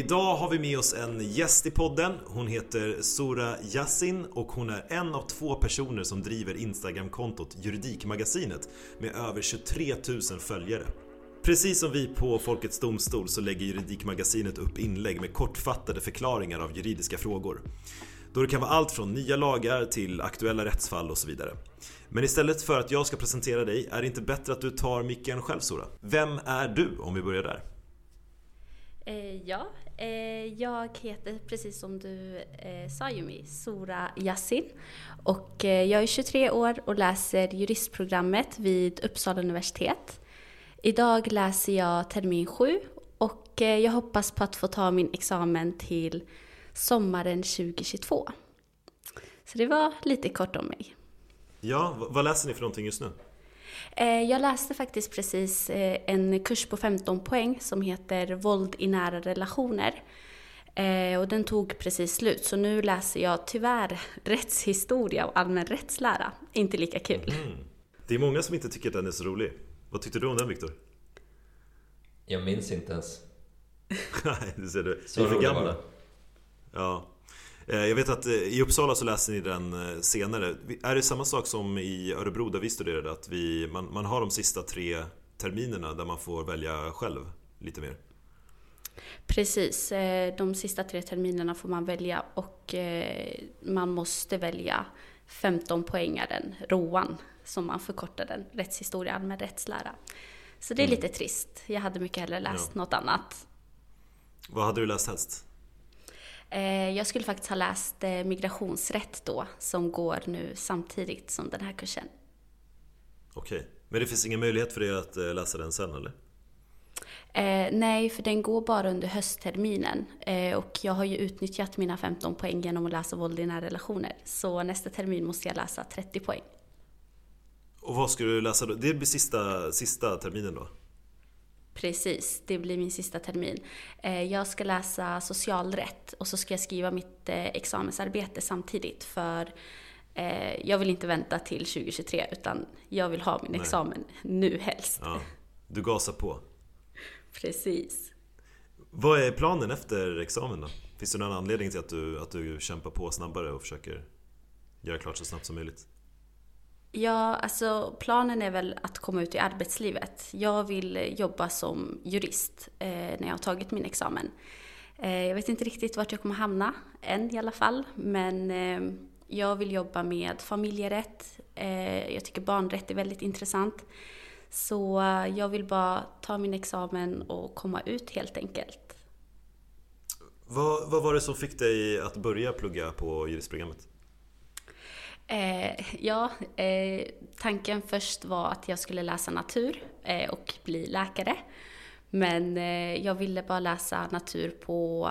Idag har vi med oss en gäst i podden. Hon heter Sora Yassin och hon är en av två personer som driver Instagramkontot Juridikmagasinet med över 23 000 följare. Precis som vi på Folkets Domstol så lägger Juridikmagasinet upp inlägg med kortfattade förklaringar av juridiska frågor. Då det kan vara allt från nya lagar till aktuella rättsfall och så vidare. Men istället för att jag ska presentera dig, är det inte bättre att du tar micken själv Sora? Vem är du om vi börjar där? Eh, ja, Eh, jag heter precis som du eh, sa Jumi, Sora Yassin. Och eh, jag är 23 år och läser juristprogrammet vid Uppsala universitet. Idag läser jag termin 7 och eh, jag hoppas på att få ta min examen till sommaren 2022. Så det var lite kort om mig. Ja, vad läser ni för någonting just nu? Eh, Jag läste faktiskt precis eh, en kurs på 15 poäng som heter Våld i nära relationer. Eh, Och den tog precis slut, så nu läser jag tyvärr rättshistoria och allmän rättslära. Inte lika kul. Det är många som inte tycker att den är så rolig. Vad tyckte du om den Viktor? Jag minns inte ens. Nej, det ser du. Så Vi är för gamla. Ja. Eh, Jag vet att eh, i Uppsala så läser ni den eh, senare. Är det samma sak som i Örebro där vi studerade? Att vi, man, man har de sista tre terminerna där man får välja själv lite mer? Precis, de sista tre terminerna får man välja och man måste välja 15 poängaren, ROAN, som man förkortar den, rättshistoria, allmän rättslära. Så det är lite trist. Jag hade mycket hellre läst Ja. något annat. Vad hade du läst helst? Eh, Jag skulle faktiskt ha läst eh, migrationsrätt då, som går nu samtidigt som den här kursen. Okej. Men det finns ingen möjlighet för er att eh, läsa den sen eller? Eh, nej, för den går bara under höstterminen. Eh, och jag har ju utnyttjat mina 15 poäng genom att läsa våld i nära relationer. Så nästa termin måste jag läsa 30 poäng. Och vad ska du läsa då? Det blir sista, sista terminen då? Precis, det blir min sista termin. Eh, jag ska läsa socialrätt och så ska jag skriva mitt eh, examensarbete samtidigt. För eh, jag vill inte vänta till 2023 utan jag vill ha min Nej. examen nu helst. Ja. Du gasar på. Precis. Vad är planen efter examen då? Finns det någon anledning till att du, att du kämpar på snabbare och försöker göra klart så snabbt som möjligt? Ja, alltså planen är väl att komma ut i arbetslivet. Jag vill jobba som jurist eh, när jag har tagit min examen. Eh, jag vet inte riktigt vart jag kommer hamna, än i alla fall. Men eh, jag vill jobba med familjerätt. Eh, jag tycker barnrätt är väldigt intressant. Så eh, jag vill bara ta min examen och komma ut helt enkelt. Vad, vad var det som fick dig att börja plugga på juristprogrammet? Eh, ja, eh, tanken först var att jag skulle läsa natur eh, och bli läkare. Men eh, jag ville bara läsa natur på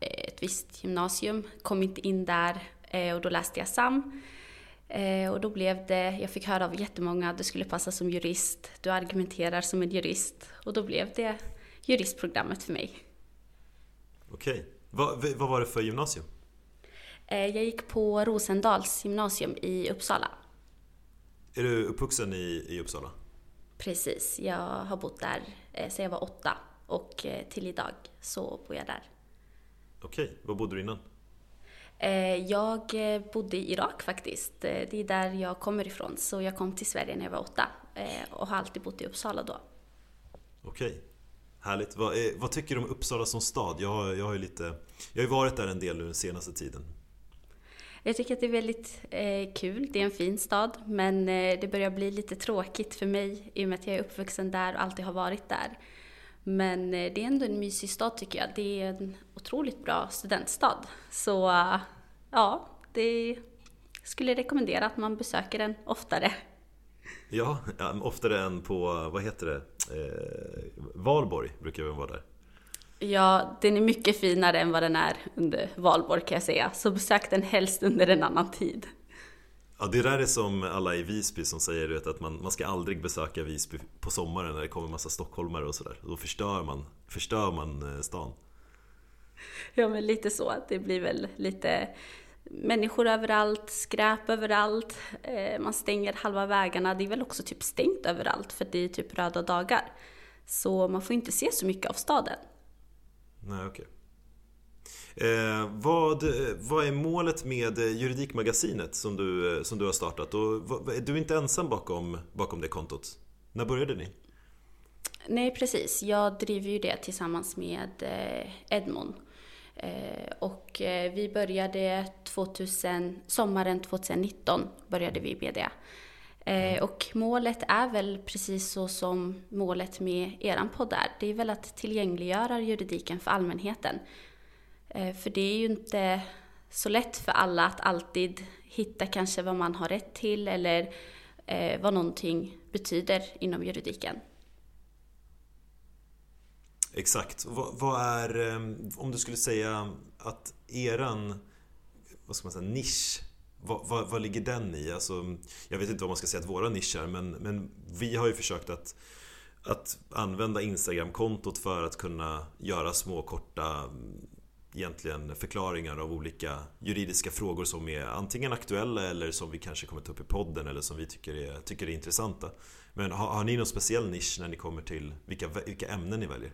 eh, ett visst gymnasium, kom inte in där eh, och då läste jag SAM. Eh, och då blev det, jag fick höra av jättemånga, du skulle passa som jurist, du argumenterar som en jurist. Och då blev det juristprogrammet för mig. Okej. Vad, vad var det för gymnasium? Eh, jag gick på Rosendals gymnasium i Uppsala. Är du uppvuxen i, i Uppsala? Precis, jag har bott där eh, sedan jag var åtta och eh, till idag så bor jag där. Okej, var bodde du innan? Jag bodde i Irak faktiskt. Det är där jag kommer ifrån. Så jag kom till Sverige när jag var åtta och har alltid bott i Uppsala då. Okej. Härligt. Vad, vad tycker du om Uppsala som stad? Jag, har- jag har lite... Jag har ju varit där en del nu den senaste tiden. Jag tycker att det är väldigt eh, kul. Det är en fin stad, men eh, det börjar bli lite tråkigt för mig i och med att jag är uppvuxen där och alltid har varit där. Men eh, det är ändå en mysig stad tycker jag. Det är en otroligt bra studentstad. Så eh, ja, det skulle rekommendera att man besöker den oftare. Ja, ja, oftare än på, vad heter det? Eh, Valborg brukar vi vara där. Ja, den är mycket finare än vad den är under valborg kan jag säga. Så besök den helst under en annan tid. Ja, det där är som alla i Visby som säger vet, att man, man ska aldrig besöka Visby på sommaren när det kommer massa stockholmare och sådär. Då förstör man, förstör man eh, stan. Ja, men lite så. Det blir väl lite människor överallt, skräp överallt, eh, man stänger halva vägarna. Det är väl också typ stängt överallt för det är typ röda dagar. Så man får inte se så mycket av staden. Nej, okej. Eh, vad, eh, vad är målet med eh, Juridikmagasinet som du, eh, som du har startat? Och vad, du är inte ensam bakom, bakom det kontot. När började ni? Nej, precis. Jag driver ju det tillsammans med Edmond. Och vi började 2000, sommaren 2019 började vi med det. Eh, och målet är väl precis så som målet med er podd är. Det är väl att tillgängliggöra juridiken för allmänheten. Eh, för det är ju inte så lätt för alla att alltid hitta kanske vad man har rätt till eller eh, vad någonting betyder inom juridiken. Exakt. Vad, är, om du skulle säga att eran, vad ska man säga, nisch vad, vad, vad, ligger den i? Alltså, jag vet inte vad man ska säga att våra nischer men, men vi har ju försökt att, att använda Instagram-kontot för att kunna göra små korta egentligen förklaringar av olika juridiska frågor som är antingen aktuella eller som vi kanske kommer ta upp i podden eller som vi tycker är, tycker är intressanta. Men har, har ni någon speciell nisch när ni kommer till vilka, vilka ämnen ni väljer?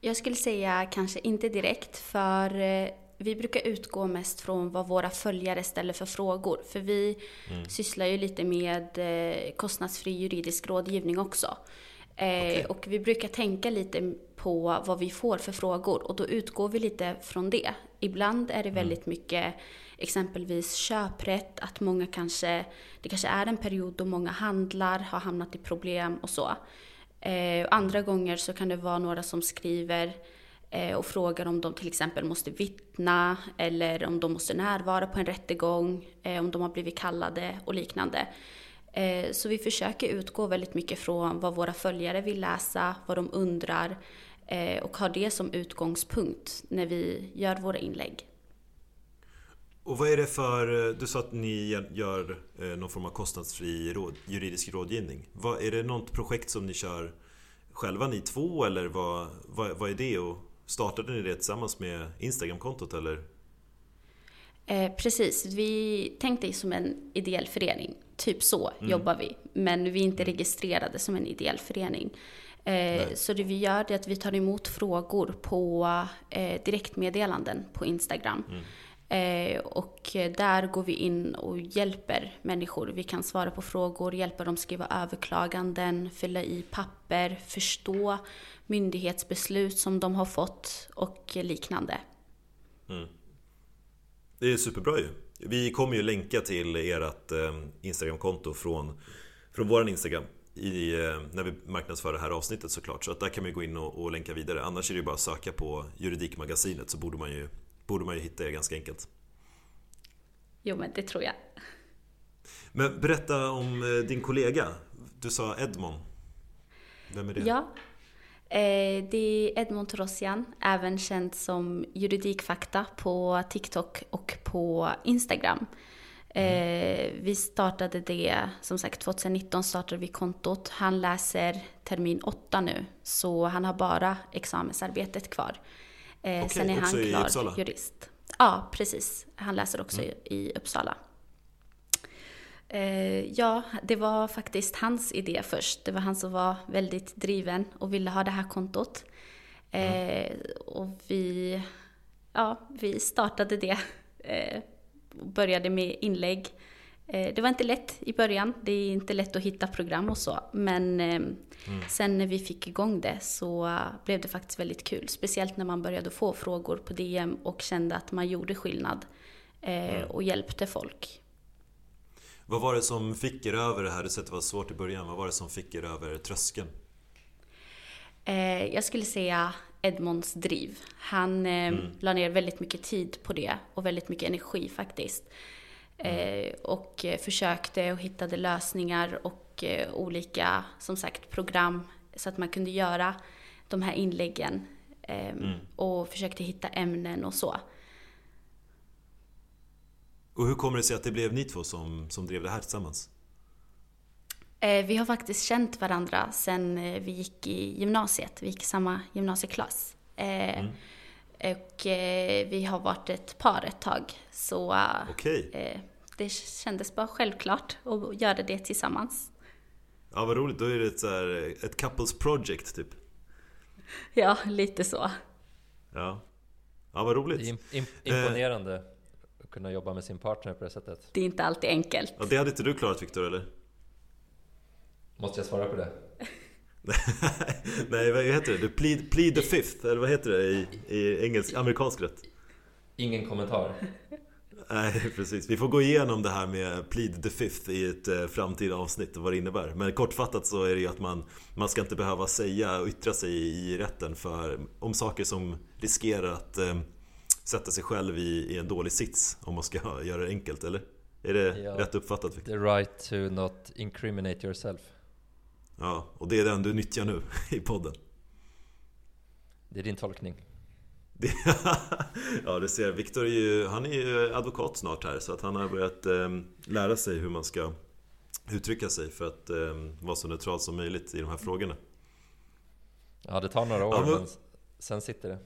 Jag skulle säga kanske inte direkt, för eh, vi brukar utgå mest från vad våra följare ställer för frågor. För vi mm. sysslar ju lite med eh, kostnadsfri juridisk rådgivning också. Eh, okay. Och vi brukar tänka lite på vad vi får för frågor och då utgår vi lite från det. Ibland är det mm. väldigt mycket exempelvis köprätt, att många kanske, det kanske är en period då många handlar, har hamnat i problem och så. Eh, andra gånger så kan det vara några som skriver Eh, och frågar om de till exempel måste vittna eller om de måste närvara på en rättegång, eh, om de har blivit kallade och liknande. Eh, så vi försöker utgå väldigt mycket från vad våra följare vill läsa, vad de undrar eh, och har det som utgångspunkt när vi gör våra inlägg. Och vad är det för, eh, du sa att ni gör eh, någon form av kostnadsfri råd, juridisk rådgivning. Vad, är det något projekt som ni kör själva ni två eller vad, vad, vad är det? Och startade ni det tillsammans med Instagramkontot eller? Eh, precis, vi tänkte som en ideell förening. Typ så mm. jobbar vi. Men vi är inte mm. registrerade som en ideell förening. Eh, så det vi gör är att vi tar emot frågor på eh, direktmeddelanden på Instagram. Mm. Eh, och där går vi in och hjälper människor. Vi kan svara på frågor, hjälpa dem skriva överklaganden, fylla i papper, förstå myndighetsbeslut som de har fått och liknande. Mm. Det är superbra ju. Vi kommer ju länka till ert eh, Instagramkonto från, från vår Instagram i, eh, när vi marknadsför det här avsnittet såklart. Så att där kan man gå in och, och länka vidare. Annars är det ju bara att söka på Juridikmagasinet så borde man ju borde man ju hitta er ganska enkelt. Jo, men det tror jag. Men berätta om eh, din kollega. Du sa Edmond. Vem är det? Ja, eh, det är Edmond Torossian, även känd som Juridikfakta på TikTok och på Instagram. Mm. Vi startade det, som sagt 2019 startade vi kontot. Han läser termin 8 nu, så han har bara examensarbetet kvar. Eh, okay, sen är han klar Uppsala. jurist. Ja, precis. Han läser också mm. i Uppsala. Eh, ja, det var faktiskt hans idé först. Det var han som var väldigt driven och ville ha det här kontot. Eh, mm. Och vi, ja, vi startade det. Eh, började med inlägg det var inte lätt i början. Det är inte lätt att hitta program och så. Men eh, mm. sen när vi fick igång det så blev det faktiskt väldigt kul. Speciellt när man började få frågor på DM och kände att man gjorde skillnad eh, mm. och hjälpte folk. Vad var det som fick er över det här? Du sa att det var svårt i början. Vad var det som fick er över tröskeln? Jag skulle säga Edmonds driv. Han mm. la ner väldigt mycket tid på det och väldigt mycket energi faktiskt. Eh, och försökte och hittade lösningar och eh, olika, som sagt, program så att man kunde göra de här inläggen mm. och försökte hitta ämnen och så. Och hur kommer det sig att det blev ni två som, som drev det här tillsammans? Eh, vi har faktiskt känt varandra sen eh, vi gick i gymnasiet. Vi gick i samma gymnasieklass. Eh, mm. Och vi har varit ett par ett tag. Så okay. Det kändes bara självklart att göra det tillsammans. Ja, vad roligt. Då är det ett, så här, ett couples project typ. Ja, lite så. Ja, ja vad roligt. Det är imponerande att kunna jobba med sin partner på det sättet. Det är inte alltid enkelt. Ja, det hade inte du klarat Viktor, eller? Måste jag svara på det? Nej, vad heter det? Du plead, plead the fifth, eller vad heter det i, i engelsk, amerikansk rätt? Ingen kommentar. Nej, precis. Vi får gå igenom det här med plead the fifth i ett eh, framtida avsnitt och vad det innebär. Men kortfattat så är det ju att man, man ska inte behöva säga och yttra sig i rätten för, om saker som riskerar att eh, sätta sig själv i, i en dålig sits om man ska göra det enkelt, eller? Är det ja, rätt uppfattat? The right to not incriminate yourself. Ja, och det är den du nyttjar nu i podden. Det är din tolkning. ja, du ser. Viktor är ju, han är ju advokat snart här så att han har börjat eh, lära sig hur man ska uttrycka sig för att eh, vara så neutral som möjligt i de här frågorna. Ja, det tar några år ja, men... men sen sitter det.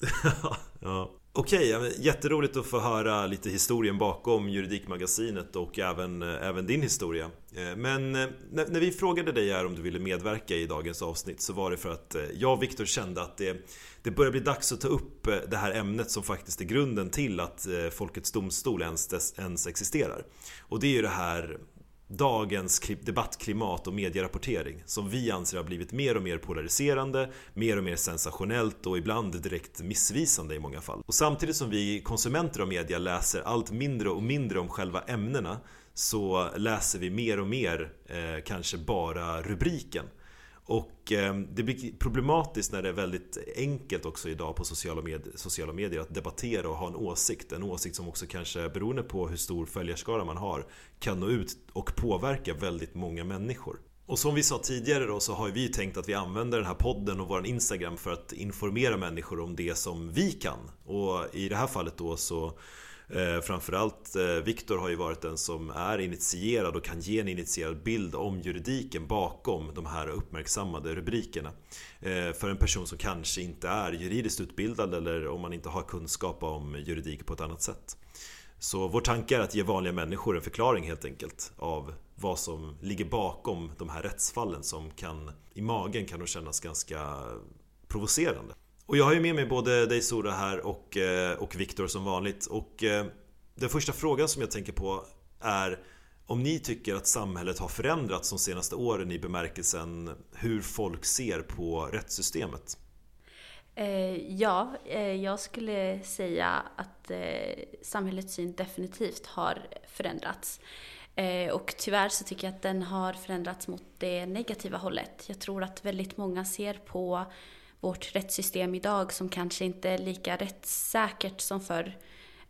ja. Okej, okay, jätteroligt att få höra lite historien bakom Juridikmagasinet och även, eh, även din historia. Eh, men eh, när, när vi frågade dig här om du ville medverka i dagens avsnitt så var det för att jag och Viktor kände att det, det börjar bli dags att ta upp det här ämnet som faktiskt är grunden till att Folkets Domstol ens, ens existerar. Och det är ju det här dagens debattklimat och medierapportering som vi anser har blivit mer och mer polariserande, mer och mer sensationellt och ibland direkt missvisande i många fall. Och samtidigt som vi konsumenter av media läser allt mindre och mindre om själva ämnena så läser vi mer och mer eh, kanske bara rubriken och ehm, det blir problematiskt när det är väldigt enkelt också idag på sociala, med sociala medier att debattera och ha en åsikt. En åsikt som också kanske beroende på hur stor följarskara man har kan nå ut och påverka väldigt många människor. Och som vi sa tidigare då så har vi tänkt att vi använder den här podden och vår Instagram för att informera människor om det som vi kan. Och i det här fallet då så Eh, framförallt eh, Viktor har ju varit den som är initierad och kan ge en initierad bild om juridiken bakom de här uppmärksammade rubrikerna. Eh, för en person som kanske inte är juridiskt utbildad eller om man inte har kunskap om juridik på ett annat sätt. Så vår tanke är att ge vanliga människor en förklaring helt enkelt av vad som ligger bakom de här rättsfallen som kan i magen kan nog kännas ganska provocerande. Och jag har ju med mig både dig Sora här och, eh, och Viktor som vanligt. Och eh, den första frågan som jag tänker på är om ni tycker att samhället har förändrats de senaste åren i bemärkelsen hur folk ser på rättssystemet? Eh, ja, jag skulle säga att samhällets syn definitivt har förändrats. Och tyvärr så tycker jag att den har förändrats mot det negativa hållet. Jag tror att väldigt många ser på vårt rättssystem idag som kanske inte är lika rättssäkert som förr.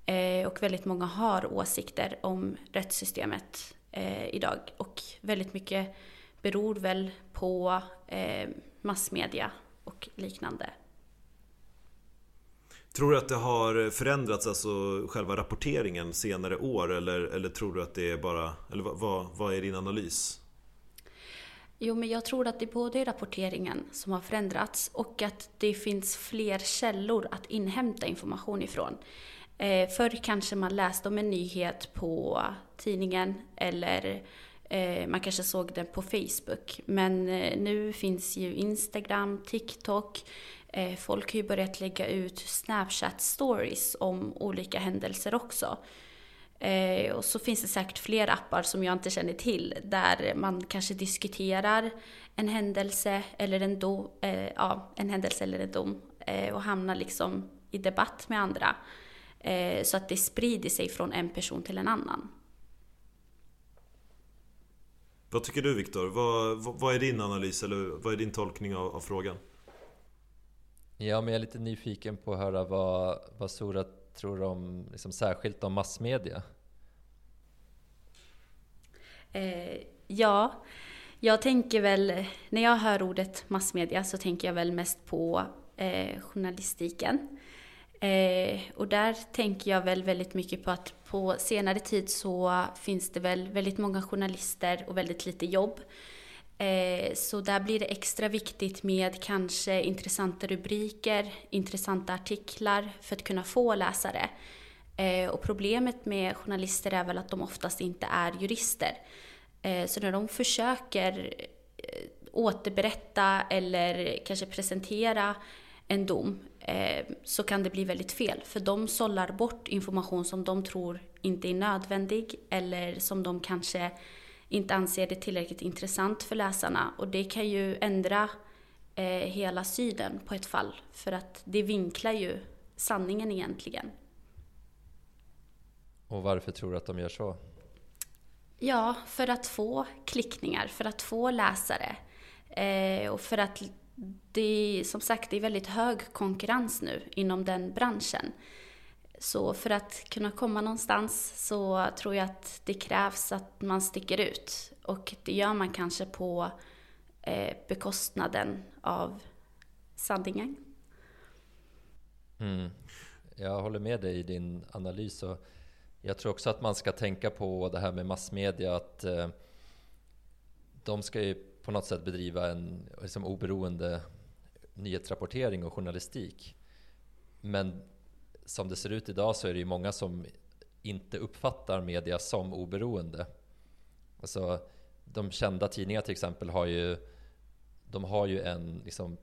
Eh, och väldigt många har åsikter om rättssystemet eh, idag. Och väldigt mycket beror väl på eh, massmedia och liknande. Tror du att det har förändrats, alltså själva rapporteringen senare år eller, eller tror du att det är bara, eller vad, vad är din analys? Jo, men jag tror att det är både rapporteringen som har förändrats och att det finns fler källor att inhämta information ifrån. Eh, förr kanske man läste om en nyhet på tidningen eller eh, man kanske såg den på Facebook. Men eh, nu finns ju Instagram, TikTok. Eh, folk har ju börjat lägga ut Snapchat stories om olika händelser också. Eh, och så finns det säkert fler appar som jag inte känner till där man kanske diskuterar en händelse eller en, do, eh, ja, en händelse eller en dom eh, och hamnar liksom i debatt med andra. Eh, så att det sprider sig från en person till en annan. Vad tycker du Viktor? Vad, vad, vad, är din analys eller vad är din tolkning av, av, frågan? Ja, men jag är lite nyfiken på att höra vad, vad Sora tror om, liksom särskilt om massmedia? Eh, ja, jag tänker väl, när jag hör ordet massmedia så tänker jag väl mest på eh, journalistiken. Eh, och där tänker jag väl väldigt mycket på att på senare tid så finns det väl väldigt många journalister och väldigt lite jobb. Eh, så där blir det extra viktigt med kanske intressanta rubriker, intressanta artiklar för att kunna få läsare. Eh, och problemet med journalister är väl att de oftast inte är jurister. Eh, så när de försöker återberätta eller kanske presentera en dom så kan det bli väldigt fel. För de sållar bort information som de tror inte är nödvändig eller som de kanske inte anser det tillräckligt intressant för läsarna. Och det kan ju ändra eh, hela synen på ett fall. För att det vinklar ju sanningen egentligen. Och varför tror du att de gör så? Ja, för att få klickningar, för att få läsare. Eh, och för att det, som sagt, det är väldigt hög konkurrens nu inom den branschen. Så för att kunna komma någonstans så tror jag att det krävs att man sticker ut. Och det gör man kanske på eh, bekostnaden av sanningen. Mm. Jag håller med dig i din analys. Och jag tror också att man ska tänka på det här med massmedia. Att eh, de ska ju på något sätt bedriva en liksom, oberoende nyhetsrapportering och journalistik. Men som det ser ut idag så är det ju många som inte uppfattar media som oberoende. Alltså, de kända tidningarna till exempel har ju, de har ju en liksom,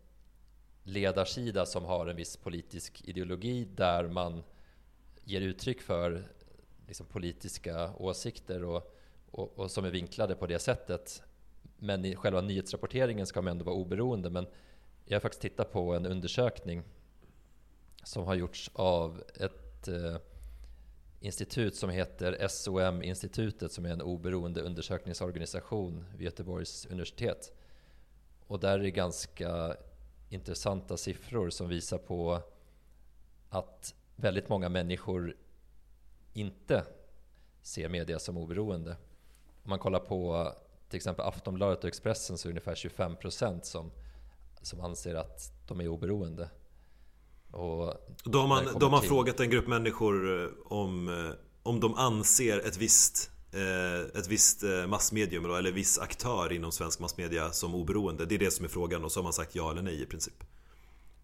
ledarsida som har en viss politisk ideologi där man ger uttryck för liksom, politiska åsikter och, och, och, som är vinklade på det sättet. Men i själva nyhetsrapporteringen ska man ändå vara oberoende. Men jag har faktiskt tittat på en undersökning som har gjorts av ett eh, institut som heter SOM-institutet som är en oberoende undersökningsorganisation vid Göteborgs universitet. Och där är det ganska intressanta siffror som visar på att väldigt många människor inte ser media som oberoende. Om man kollar på till exempel Aftonbladet och Expressen så är det ungefär 25% som, som anser att de är oberoende. Och då har man, då har man frågat en grupp människor eh, om, eh, om de anser ett visst eh, ett visst massmedium eller viss aktör inom svensk massmedia som oberoende. Det är det som är frågan och så har man sagt ja eller nej i princip.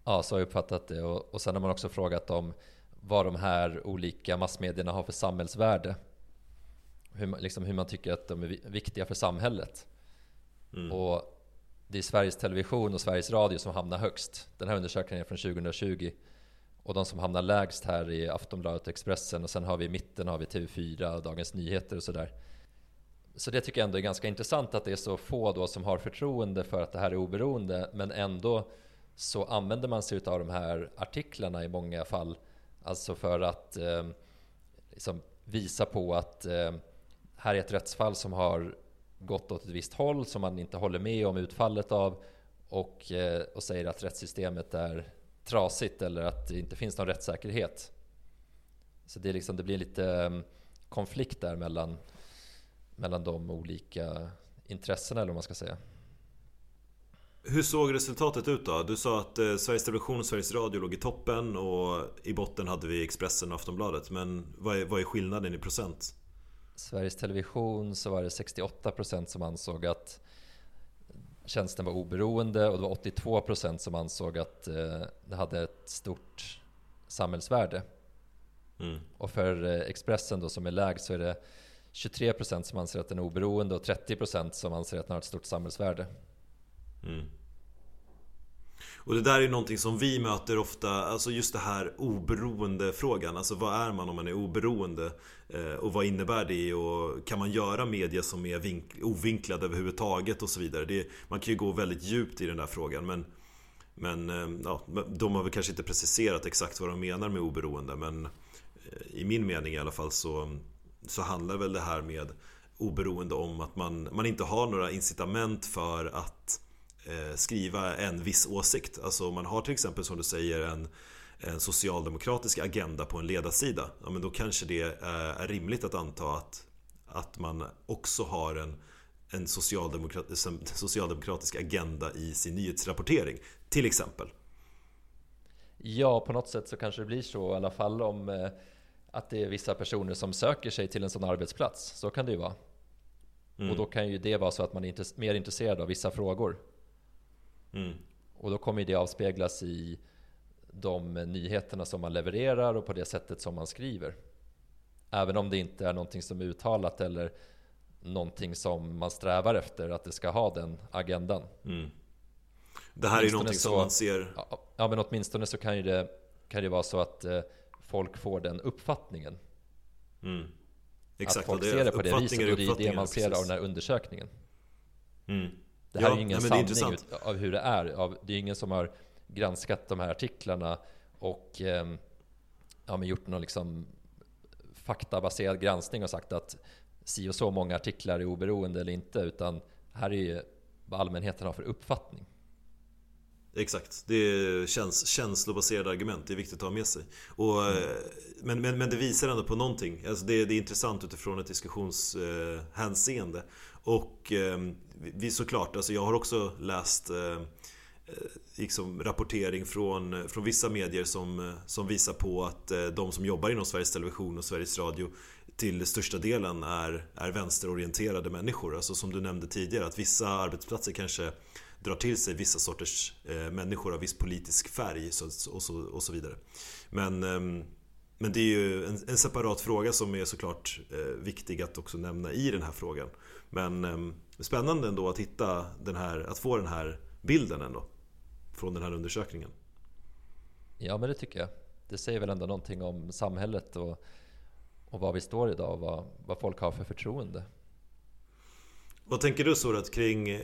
Ja, så har jag uppfattat det. Och, och sen har man också frågat om vad de här olika massmedierna har för samhällsvärde. Hur, liksom hur man tycker att de är viktiga för samhället. Mm. Och det är Sveriges Television och Sveriges Radio som hamnar högst. Den här undersökningen är från 2020. Och de som hamnar lägst här är Aftonbladet och Expressen och sen har vi i mitten har vi TV4 och Dagens Nyheter och sådär. Så det tycker jag ändå är ganska intressant att det är så få då som har förtroende för att det här är oberoende men ändå så använder man sig av de här artiklarna i många fall. Alltså för att eh, liksom visa på att eh, här är ett rättsfall som har gått åt ett visst håll som man inte håller med om utfallet av och, eh, och säger att rättssystemet är trasigt eller att det inte finns någon rättssäkerhet. Så det, är liksom, det blir lite mm, konflikt där mellan, mellan de olika intressena eller vad man ska säga. Hur såg resultatet ut då? Du sa att eh, Sveriges Television och Sveriges Radio låg i toppen och i botten hade vi Expressen och Aftonbladet. Men vad är, vad är skillnaden i procent? Sveriges Television så var det 68% som ansåg att tjänsten var oberoende och det var 82% som ansåg att eh, det hade ett stort samhällsvärde. Mm. Och för eh, Expressen då som är lägst så är det 23% som anser att den är oberoende och 30% som anser att den har ett stort samhällsvärde. Mm. Och det där är någonting som vi möter ofta, alltså just det här oberoende frågan. Alltså vad är man om man är oberoende? Eh, och vad innebär det? Och kan man göra media som är vink- ovinklad överhuvudtaget och så vidare? Det, man kan ju gå väldigt djupt i den där frågan. Men, men eh, ja, de har väl kanske inte preciserat exakt vad de menar med oberoende. Men eh, i min mening i alla fall så, så handlar väl det här med oberoende om att man, man inte har några incitament för att Eh, skriva en viss åsikt. Alltså om man har till exempel som du säger en, en socialdemokratisk agenda på en ledarsida. Ja, men då kanske det är rimligt att anta att, att man också har en, en socialdemokratisk, socialdemokratisk agenda i sin nyhetsrapportering. Till exempel. Ja, på något sätt så kanske det blir så i alla fall om eh, att det är vissa personer som söker sig till en sån arbetsplats. Så kan det ju vara. Mm. Och då kan ju det vara så att man är mer intresserad av vissa frågor. Mm. Och då kommer det avspeglas i de nyheterna som man levererar och på det sättet som man skriver. Även om det inte är någonting som är uttalat eller någonting som man strävar efter att det ska ha den agendan. Mm. Det här är ju någonting så, som man ser... Ja, men åtminstone så kan ju det, kan det vara så att eh, folk får den uppfattningen. Mm. Exakt, att folk ser det på det viset och det är det man ser precis. av den här undersökningen. Mm. Det här ja, är ju ingen nej, sanning av hur det är. Det är ingen som har granskat de här artiklarna och eh, ja, men gjort någon liksom faktabaserad granskning och sagt att si och så många artiklar är oberoende eller inte. Utan här är ju vad allmänheten har för uppfattning. Exakt, det är käns känslobaserade argument, det är viktigt att ha med sig. Och, mm. men, men, men det visar ändå på någonting. Alltså det, det är intressant utifrån ett diskussionshänseende. Eh, och eh, vi såklart, alltså jag har också läst eh, eh liksom rapportering från, eh, från vissa medier som, eh, som visar på att eh, de som jobbar inom Sveriges Television och Sveriges Radio till största delen är, är vänsterorienterade människor. Alltså som du nämnde tidigare, att vissa arbetsplatser kanske drar till sig vissa sorters eh, människor av viss politisk färg så, och, så, och så vidare. Men, eh, men det är ju en, en, separat fråga som är såklart eh, viktig att också nämna i den här frågan. Men ehm, spännande ändå att hitta den här, att få den här bilden ändå. Från den här undersökningen. Ja men det tycker jag. Det säger väl ändå någonting om samhället och, och var vi står idag och vad, vad folk har för förtroende. Vad tänker du Sorat kring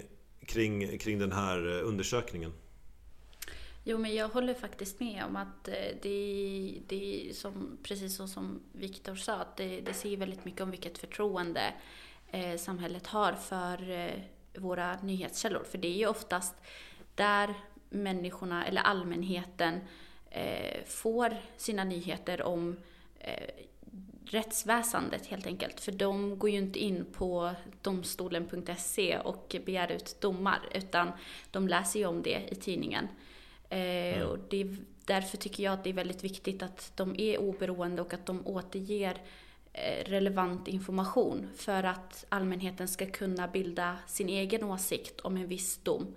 kring, kring den här eh, undersökningen? Jo, men jag håller faktiskt med om att eh, det, det som, precis så som Viktor sa, att det, det säger väldigt mycket om vilket förtroende eh, samhället har för eh, våra nyhetskällor. För det är ju oftast där människorna, eller allmänheten, eh, får sina nyheter om rättsväsendet helt enkelt. För de går ju inte in på domstolen.se och begär ut domar, utan de läser ju om det i tidningen. Mm. och det, därför tycker jag att det är väldigt viktigt att de är oberoende och att de återger relevant information för att allmänheten ska kunna bilda sin egen åsikt om en viss dom.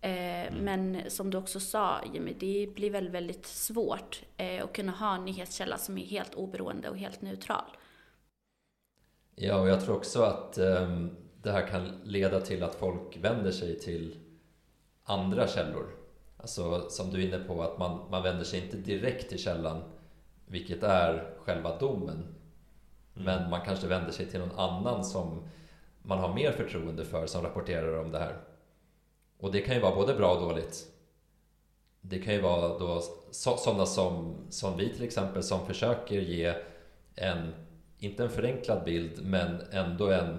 Eh, mm. Men som du också sa Jimmy, det blir väl väldigt svårt eh, att kunna ha en nyhetskälla som är helt oberoende och helt neutral. Ja, och jag tror också att um, det här kan leda till att folk vänder sig till andra källor. Alltså som du är inne på, att man, man vänder sig inte direkt till källan, vilket är själva domen. Mm. Men man kanske vänder sig till någon annan som man har mer förtroende för, som rapporterar om det här. Och det kan ju vara både bra och dåligt. Det kan ju vara då sådana som, som vi till exempel som försöker ge en, inte en förenklad bild, men ändå en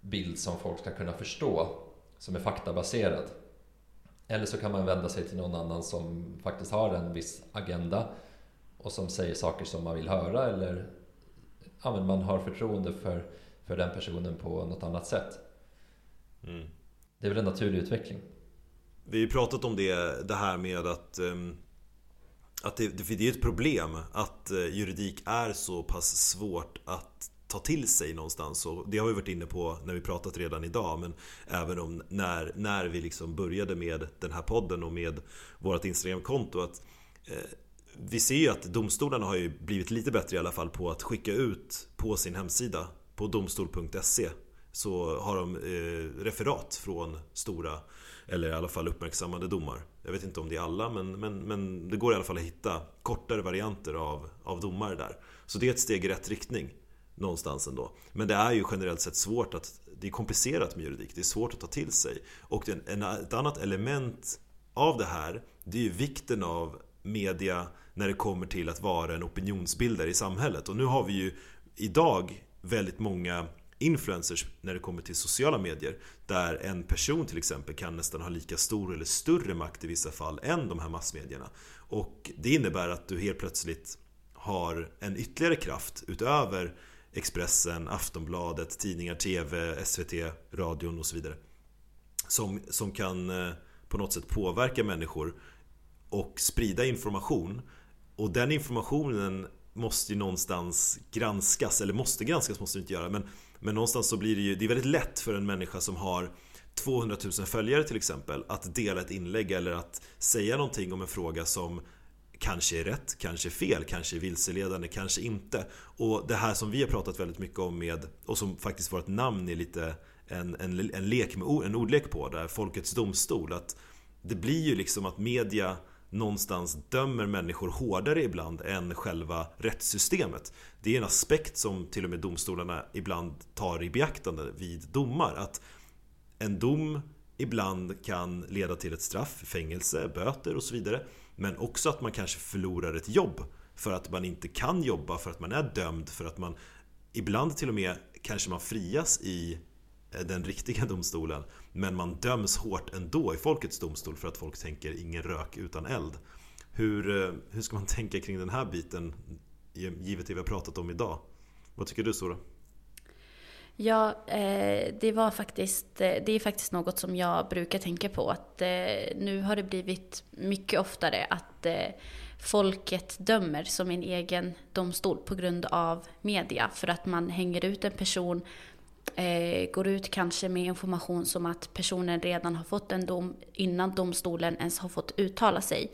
bild som folk ska kunna förstå, som är faktabaserad. Eller så kan man vända sig till någon annan som faktiskt har en viss agenda och som säger saker som man vill höra eller ja, man har förtroende för, för den personen på något annat sätt. Mm. Det är väl en naturlig utveckling. Vi har ju pratat om det, det här med att ehm, att det, det är ett problem att eh, juridik är så pass svårt att ta till sig någonstans och det har vi varit inne på när vi pratat redan idag men även om när, när vi liksom började med den här podden och med vårt Instagramkonto att eh, vi ser ju att domstolarna har ju blivit lite bättre i alla fall på att skicka ut på sin hemsida på domstol.se så har de eh, referat från stora eller i alla fall uppmärksammade domar. Jag vet inte om det är alla men, men, men det går i alla fall att hitta kortare varianter av, av domar där. Så det är ett steg i rätt riktning någonstans ändå. Men det är ju generellt sett svårt att det är komplicerat med juridik, det är svårt att ta till sig. Och en, ett annat element av det här, det är ju vikten av media när det kommer till att vara en opinionsbildare i samhället. Och nu har vi ju idag väldigt många influencers när det kommer till sociala medier. Där en person till exempel kan nästan ha lika stor eller större makt i vissa fall än de här massmedierna. Och det innebär att du helt plötsligt har en ytterligare kraft utöver Expressen, Aftonbladet, tidningar, TV, SVT, radion och så vidare. Som, som kan eh, på något sätt påverka människor och sprida information. Och den informationen måste ju någonstans granskas, eller måste granskas måste det inte göra, men, men någonstans så blir det ju, det är väldigt lätt för en människa som har 200 000 följare till exempel att dela ett inlägg eller att säga någonting om en fråga som kanske är rätt, kanske är fel, kanske är vilseledande, kanske inte. Och det här som vi har pratat väldigt mycket om med, och som faktiskt vårt namn är lite en, en, en lek med en ordlek på, där Folkets Domstol, att det blir ju liksom att media någonstans dömer människor hårdare ibland än själva rättssystemet. Det är en aspekt som till och med domstolarna ibland tar i beaktande vid domar. Att en dom ibland kan leda till ett straff, fängelse, böter och så vidare. Men också att man kanske förlorar ett jobb för att man inte kan jobba, för att man är dömd, för att man ibland till och med kanske man frias i den riktiga domstolen men man döms hårt ändå i folkets domstol för att folk tänker ingen rök utan eld. Hur, eh, hur ska man tänka kring den här biten givet det vi har pratat om idag? Vad tycker du Sora? Ja, eh, det var faktiskt, eh, det är faktiskt något som jag brukar tänka på. Att nu har det blivit mycket oftare att folket dömer som en egen domstol på grund av media. För att man hänger ut en person, eh, går ut kanske med information som att personen redan har fått en dom innan domstolen ens har fått uttala sig.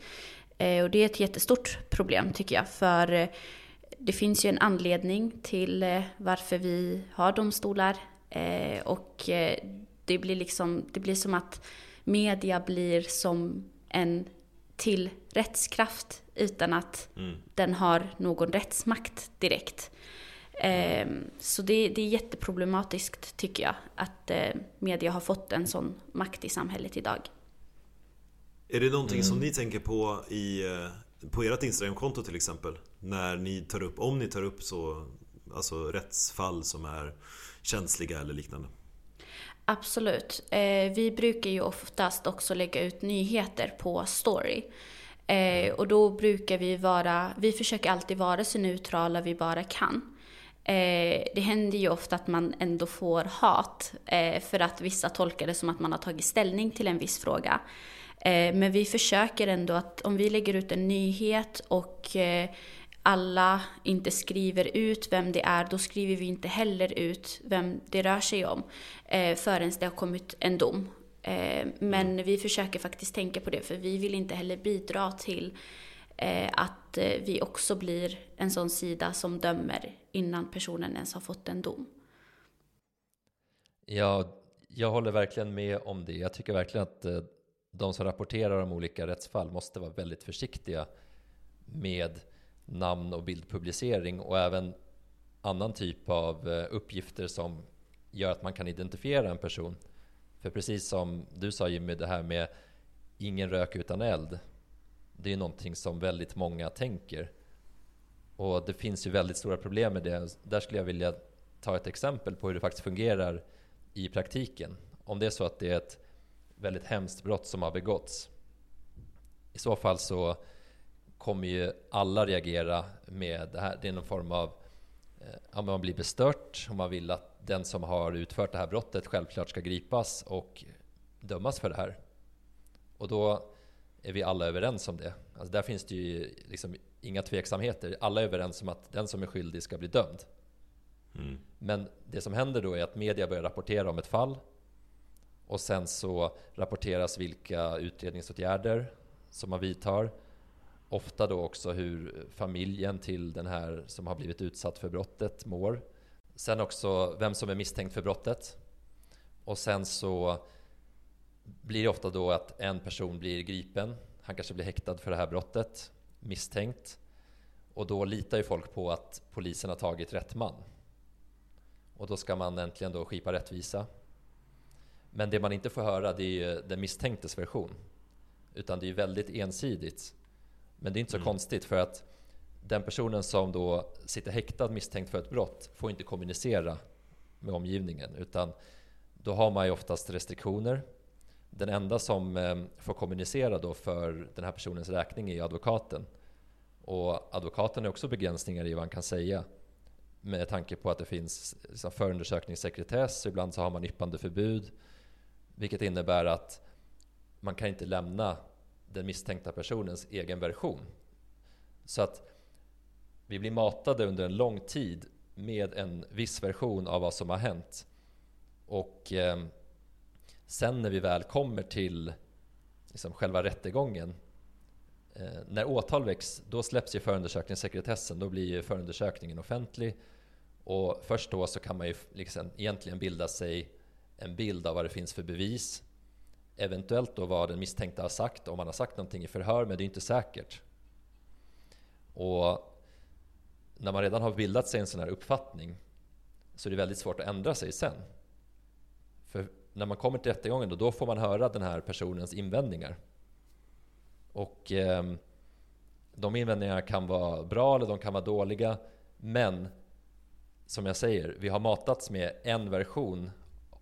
Eh, och det är ett jättestort problem tycker jag. För det finns ju en anledning till eh, varför vi har domstolar. Eh, och eh, det blir, liksom, det blir som att media blir som en till rättskraft utan att mm. den har någon rättsmakt direkt. Så det, det är jätteproblematiskt tycker jag att media har fått en sån makt i samhället idag. Är det någonting mm. som ni tänker på i på ert Instagramkonto till exempel När ni tar upp, om ni tar upp så Alltså rättsfall som är känsliga eller liknande Absolut. Eh, vi brukar ju oftast också lägga ut nyheter på story. Eh, och då brukar vi vara, vi försöker alltid vara så neutrala vi bara kan. Eh, det händer ju ofta att man ändå får hat eh, för att vissa tolkar det som att man har tagit ställning till en viss fråga. Eh, men vi försöker ändå att om vi lägger ut en nyhet och eh, alla inte skriver ut vem det är, då skriver vi inte heller ut vem det rör sig om eh, förrän det har kommit en dom. Men mm. vi försöker faktiskt tänka på det, för vi vill inte heller bidra till Eh, att eh, vi också blir en sån sida som dömer innan personen ens har fått en dom. Ja, jag håller verkligen med om det. Jag tycker verkligen att eh, de som rapporterar om olika rättsfall måste vara väldigt försiktiga med namn och bildpublicering och även annan typ av uppgifter som gör att man kan identifiera en person. För precis som du sa Jimmy, det här med ingen rök utan eld. Det är ju någonting som väldigt många tänker. Och det finns ju väldigt stora problem med det. Där skulle jag vilja ta ett exempel på hur det faktiskt fungerar i praktiken. Om det är så att det är ett väldigt hemskt brott som har begåtts. I så fall så kommer ju alla reagera med det här. Det är någon form av, eh, ja, man blir bestört och man vill att den som har utfört det här brottet självklart ska gripas och dömas för det här. Och då är vi alla överens om det. Alltså där finns det ju liksom inga tveksamheter. Alla är överens om att den som är skyldig ska bli dömd. Mm. Men det som händer då är att media börjar rapportera om ett fall och sen så rapporteras vilka utredningsåtgärder som man vidtar. Ofta då också hur familjen till den här som har blivit utsatt för brottet mår. Sen också vem som är misstänkt för brottet. Och sen så blir det ofta då att en person blir gripen. Han kanske blir häktad för det här brottet, misstänkt. Och då litar ju folk på att polisen har tagit rätt man. Och då ska man äntligen då skipa rättvisa men det man inte får höra det är ju den misstänktes version. Utan det är väldigt ensidigt. Men det är inte så mm. konstigt för att den personen som då sitter häktad misstänkt för ett brott får inte kommunicera med omgivningen. Utan då har man ju oftast restriktioner. Den enda som eh, får kommunicera då för den här personens räkning är advokaten. Och advokaten har också begränsningar i vad han kan säga. Med tanke på att det finns förundersökningssekretess, ibland så har man yppandeförbud. Vilket innebär att man kan inte lämna den misstänkta personens egen version. Så att vi blir matade under en lång tid med en viss version av vad som har hänt. Och eh, sen när vi väl kommer till liksom själva rättegången eh, när åtal väcks, då släpps ju förundersökningssekretessen. Då blir ju förundersökningen offentlig. Och först då så kan man ju liksom egentligen bilda sig en bild av vad det finns för bevis. Eventuellt då vad den misstänkta har sagt, om han har sagt någonting i förhör, men det är inte säkert. Och när man redan har bildat sig en sån här uppfattning så är det väldigt svårt att ändra sig sen. För när man kommer till rättegången då, då får man höra den här personens invändningar. Och eh, de invändningarna kan vara bra eller de kan vara dåliga. Men som jag säger, vi har matats med en version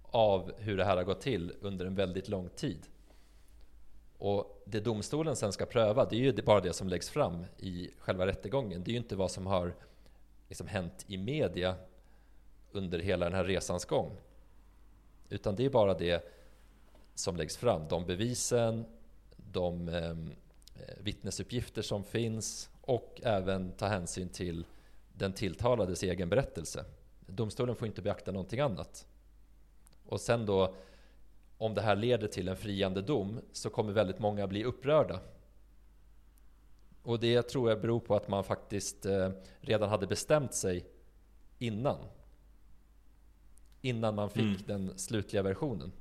av hur det här har gått till under en väldigt lång tid. Och det domstolen sen ska pröva, det är ju bara det som läggs fram i själva rättegången. Det är ju inte vad som har liksom hänt i media under hela den här resans gång. Utan det är bara det som läggs fram. De bevisen, de ehm, eh, vittnesuppgifter som finns och även ta hänsyn till den tilltalades egen berättelse. Domstolen får inte beakta någonting annat. Och sen då, om det här leder till en friande dom så kommer väldigt många bli upprörda. Och det tror jag beror på att man faktiskt eh, redan hade bestämt sig innan. Innan man fick mm. den slutliga versionen.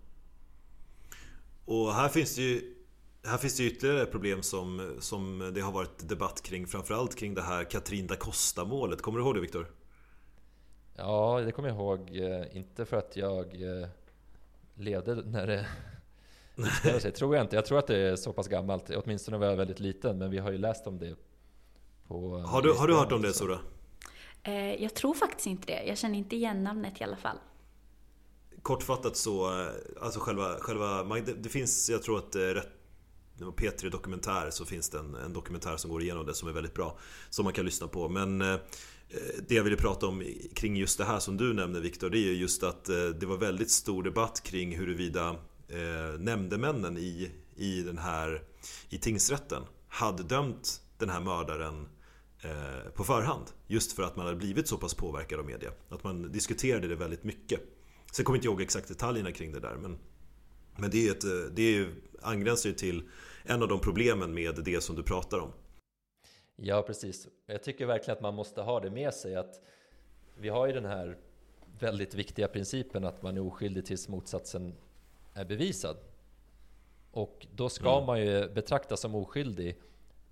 Och här finns det ju här finns det ytterligare problem som, som det har varit debatt kring Framförallt kring det här Katrin da Costa målet Kommer du ihåg det Viktor? Ja, det kommer jag ihåg. Eh, inte för att jag eh, levde när det det tror jag inte. Jag tror att det är så pass gammalt. Åtminstone var jag väldigt liten. Men vi har ju läst om det. På har, du, har du hört om det Sora? Eh, jag tror faktiskt inte det. Jag känner inte igen namnet i alla fall. Kortfattat så, eh, alltså själva, själva det, det finns, jag tror att eh, rätt P3 Dokumentär så finns det en, en, dokumentär som går igenom det som är väldigt bra. Som man kan lyssna på. Men eh, eh det jag ville prata om kring just det här som du nämner Viktor, det är just att eh, det var väldigt stor debatt kring huruvida eh, nämndemännen i, i den här i tingsrätten hade dömt den här mördaren eh, på förhand. Just för att man hade blivit så pass påverkad av media. Att man diskuterade det väldigt mycket. Sen kommer jag inte ihåg exakt detaljerna kring det där men, men det, är ett, eh, det är, angränsar ju till en av de problemen med det som du pratar om. Ja, precis. Jag tycker verkligen att man måste ha det med sig att vi har ju den här väldigt viktiga principen att man är oskyldig tills motsatsen är bevisad. Och då ska mm. man ju betraktas som oskyldig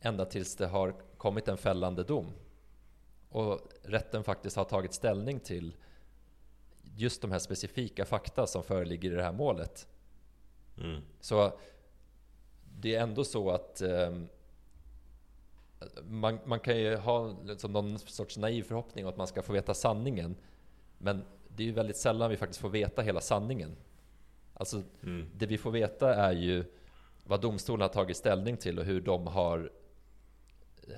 ända tills det har kommit en fällande dom. Och rätten faktiskt har tagit ställning till just de här specifika fakta som föreligger i det här målet. Mm. Så det är ändå så att eh, man, man kan ju ha liksom någon sorts naiv förhoppning om att man ska få veta sanningen. Men det är ju väldigt sällan vi faktiskt får veta hela sanningen. Alltså, mm. det vi får veta är ju vad domstolen har tagit ställning till och hur de har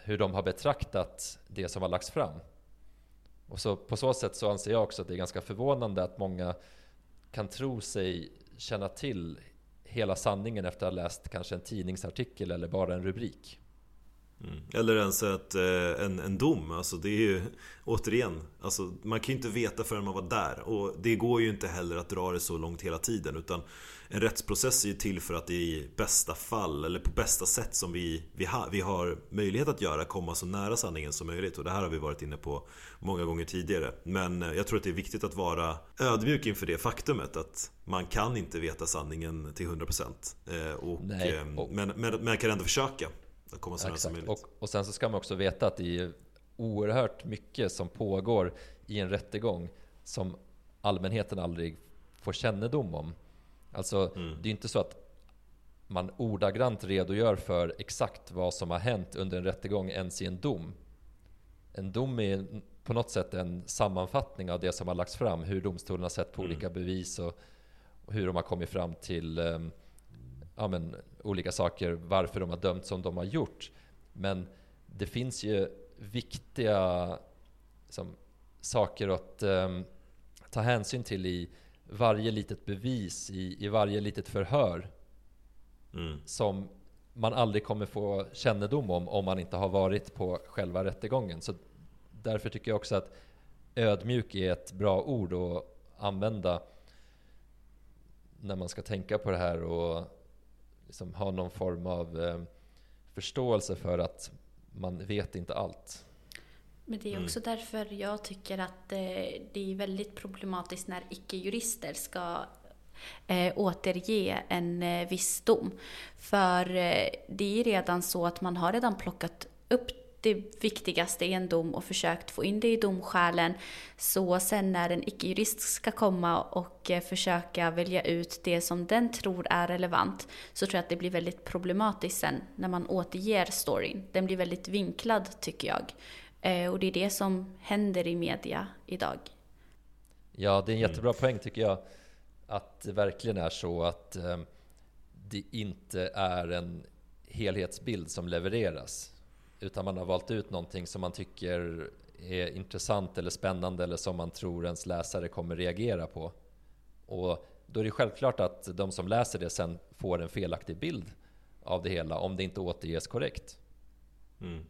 hur de har betraktat det som har lagts fram. Och så på så sätt så anser jag också att det är ganska förvånande att många kan tro sig känna till hela sanningen efter att ha läst kanske en tidningsartikel eller bara en rubrik. Mm. Eller ens ett, eh, en, en dom, alltså det är ju återigen alltså Man kan ju inte veta förrän man var där. Och det går ju inte heller att dra det så långt hela tiden utan En rättsprocess är ju till för att i bästa fall eller på bästa sätt som vi, vi, ha, vi har möjlighet att göra komma så nära sanningen som möjligt. Och det här har vi varit inne på många gånger tidigare. Men eh, jag tror att det är viktigt att vara ödmjuk inför det faktumet att man kan inte veta sanningen till 100% eh, och, Nej, och... Men, men, men man kan ändå försöka att komma så nära som. Och, och sen så ska man också veta att det är oerhört mycket som pågår i en rättegång som allmänheten aldrig får kännedom om. Alltså, mm. det är inte så att man ordagrant redogör för exakt vad som har hänt under en rättegång ens i en dom. En dom är på något sätt en sammanfattning av det som har lagts fram, hur domstolen har sett på mm. olika bevis och, och, hur de har kommit fram till um, ja, men, olika saker, varför de har dömt som de har gjort. Men det finns ju viktiga liksom, saker att um, ta hänsyn till i varje litet bevis, i, i varje litet förhör. Mm. Som man aldrig kommer få kännedom om om man inte har varit på själva rättegången. Så därför tycker jag också att ödmjuk är ett bra ord att använda när man ska tänka på det här och liksom ha någon form av eh, förståelse för att man vet inte allt. Men det är Mm. också därför jag tycker att eh, det är väldigt problematiskt när icke-jurister ska eh, återge en eh, viss dom. För eh, det är redan så att man har redan plockat upp det viktigaste i en dom och försökt få in det i domskälen. Så sen när en icke-jurist ska komma och eh, försöka välja ut det som den tror är relevant så tror jag att det blir väldigt problematiskt sen när man återger storyn. Den blir väldigt vinklad tycker jag. Eh, och det är det som händer i media idag. Ja, det är en jättebra poäng tycker jag. Att det verkligen är så att eh, det inte är en helhetsbild som levereras. Utan man har valt ut någonting som man tycker är intressant eller spännande eller som man tror ens läsare kommer reagera på. Och då är det självklart att de som läser det sen får en felaktig bild av det hela om det inte återges korrekt. Mm.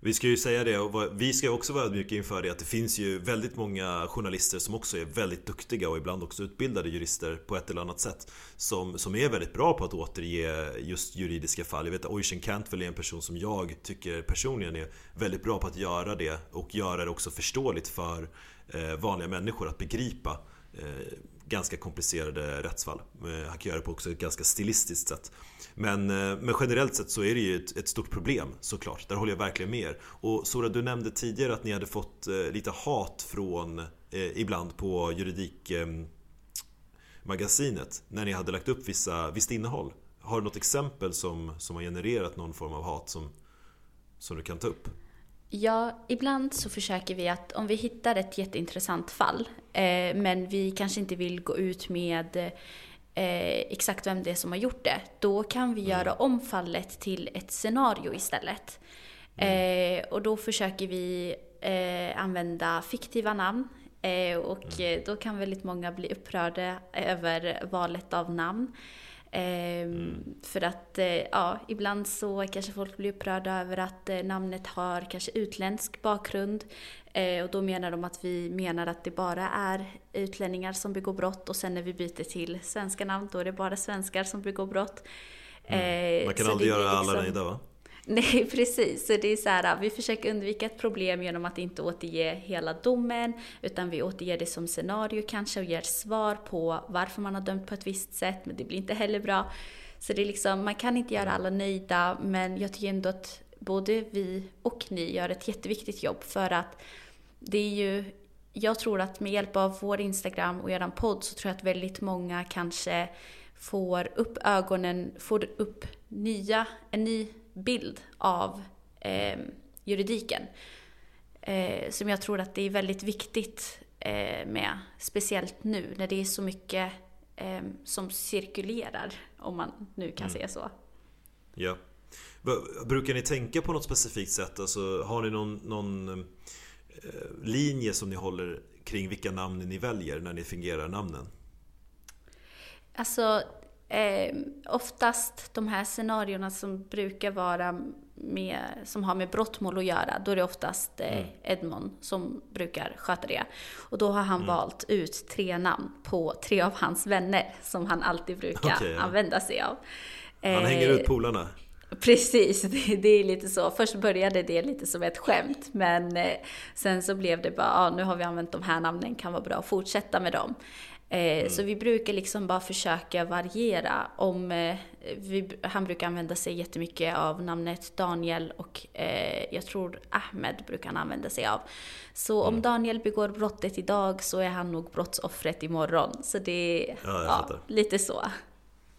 Vi ska ju säga det och vi ska också vara ödmjuka inför det att det finns ju väldigt många journalister som också är väldigt duktiga och ibland också utbildade jurister på ett eller annat sätt som, som är väldigt bra på att återge just juridiska fall. Jag vet att Oisin Cantwell är en person som jag tycker personligen är väldigt bra på att göra det och göra det också förståeligt för eh, vanliga människor att begripa eh, ganska komplicerade rättsfall. Eh, han kan göra det på också ett ganska stilistiskt sätt. Men, eh, men generellt sett så är det ju ett, ett stort problem såklart. Där håller jag verkligen med er. Och Sora, du nämnde tidigare att ni hade fått eh, lite hat från eh, ibland på juridikmagasinet. eh, när ni hade lagt upp vissa, visst innehåll. Har du något exempel som, som har genererat någon form av hat som, som du kan ta upp? Ja, ibland så försöker vi att om vi hittar ett jätteintressant fall, eh, men vi kanske inte vill gå ut med eh, exakt vem det är som har gjort det, då kan vi göra om fallet till ett scenario istället. Eh, och då försöker vi eh, använda fiktiva namn. Eh, och eh, då kan väldigt många bli upprörda över valet av namn. Ehm, För att, eh, ja, ibland så kanske folk blir upprörda över att eh, namnet har kanske utländsk bakgrund. Eh, och då menar de att vi menar att det bara är utlänningar som begår brott och sen när vi byter till svenska namn då är det bara svenskar som begår brott. Eh, Man kan så aldrig göra alla liksom- nöjda va? Nej, precis. Så det är så här, vi försöker undvika ett problem genom att inte återge hela domen, utan vi återger det som scenario kanske och ger svar på varför man har dömt på ett visst sätt, men det blir inte heller bra. Så det är liksom, man kan inte göra alla nöjda, men jag tycker ändå att både vi och ni gör ett jätteviktigt jobb för att det är ju, jag tror att med hjälp av vår Instagram och er podd så tror jag att väldigt många kanske får upp ögonen, får upp nya, en ny bild av eh, juridiken. Eh, som jag tror att det är väldigt viktigt eh, med, speciellt nu när det är så mycket eh, som cirkulerar, om man nu kan säga så. Ja. Brukar ni tänka på något specifikt sätt? Alltså, har ni någon, någon eh, linje som ni håller kring vilka namn ni väljer när ni fingerar namnen? Alltså, eh, oftast de här scenarierna som brukar vara med, som har med brottmål att göra, då är det oftast eh, Edmond som brukar sköta det. Och då har han valt ut tre namn på tre av hans vänner som han alltid brukar Okej, ja. använda sig av. Han Eh, hänger ut polarna? Precis, det, det är lite så. Först började det lite som ett skämt, men eh, sen så blev det bara, ah, nu har vi använt de här namnen, kan vara bra att fortsätta med dem. Eh, Så vi brukar liksom bara försöka variera. Om, eh, vi, han brukar använda sig jättemycket av namnet Daniel och jag tror Ahmed brukar han använda sig av. Så om Daniel begår brottet idag så är han nog brottsoffret imorgon. Så det är Ja, fattar. lite så.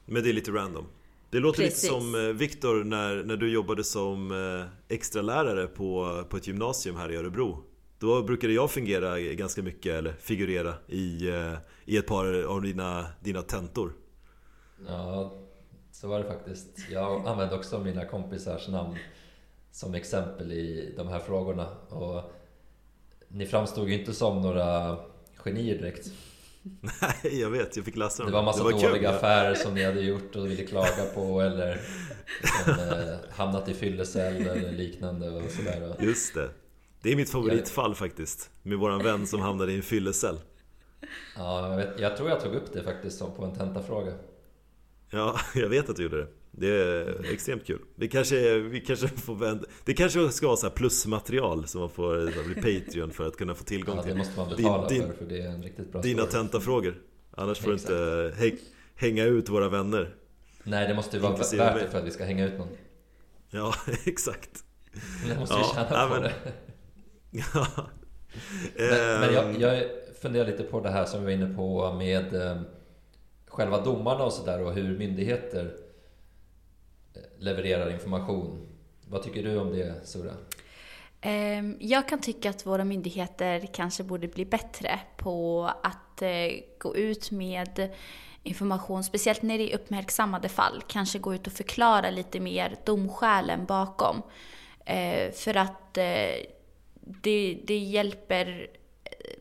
Men det är lite random. Det låter Precis. lite som eh, Viktor när, när du jobbade som eh, extra lärare på, på ett gymnasium här i Örebro. Då brukade jag fungera ganska mycket, eller figurera, i, eh, i ett par av dina, dina tentor. Ja, så var det faktiskt. Jag använde också mina kompisars namn som exempel i de här frågorna. Och ni framstod ju inte som några genier direkt. Nej, jag vet. Jag fick läsa dem. Det var massa det var dåliga kul. affärer som ni hade gjort och ville klaga på eller som, eh, hamnat i fyllecell eller liknande och sådär. Just det. Det är mitt favoritfall faktiskt. Med våran vän som hamnade i en fyllecell. Ja, jag, vet, jag tror jag tog upp det faktiskt på en tentafråga. Ja, jag vet att du gjorde det. Det är extremt kul. Vi kanske, vi kanske får vända... Det kanske ska vara så plusmaterial som man får så bli Patreon för att kunna få tillgång Ja, till. det måste man betala din, för, för det är en riktigt bra Dina tentafrågor. Annars får du inte häng, hänga ut våra vänner. Nej, det måste ju vara värt det för att vi ska hänga ut någon. Ja, exakt. Vi måste Ja, tjäna nej, på men- det. Ja. Men, men jag, Ehm, jag funderar lite på det här som vi var inne på med eh, själva domarna och sådär och hur myndigheter levererar information. Vad tycker du om det Sura? Ehm, jag kan tycka att våra myndigheter kanske borde bli bättre på att eh, gå ut med information, speciellt när det är uppmärksammade fall. Kanske gå ut och förklara lite mer domskälen bakom. Eh, för att eh, det, det hjälper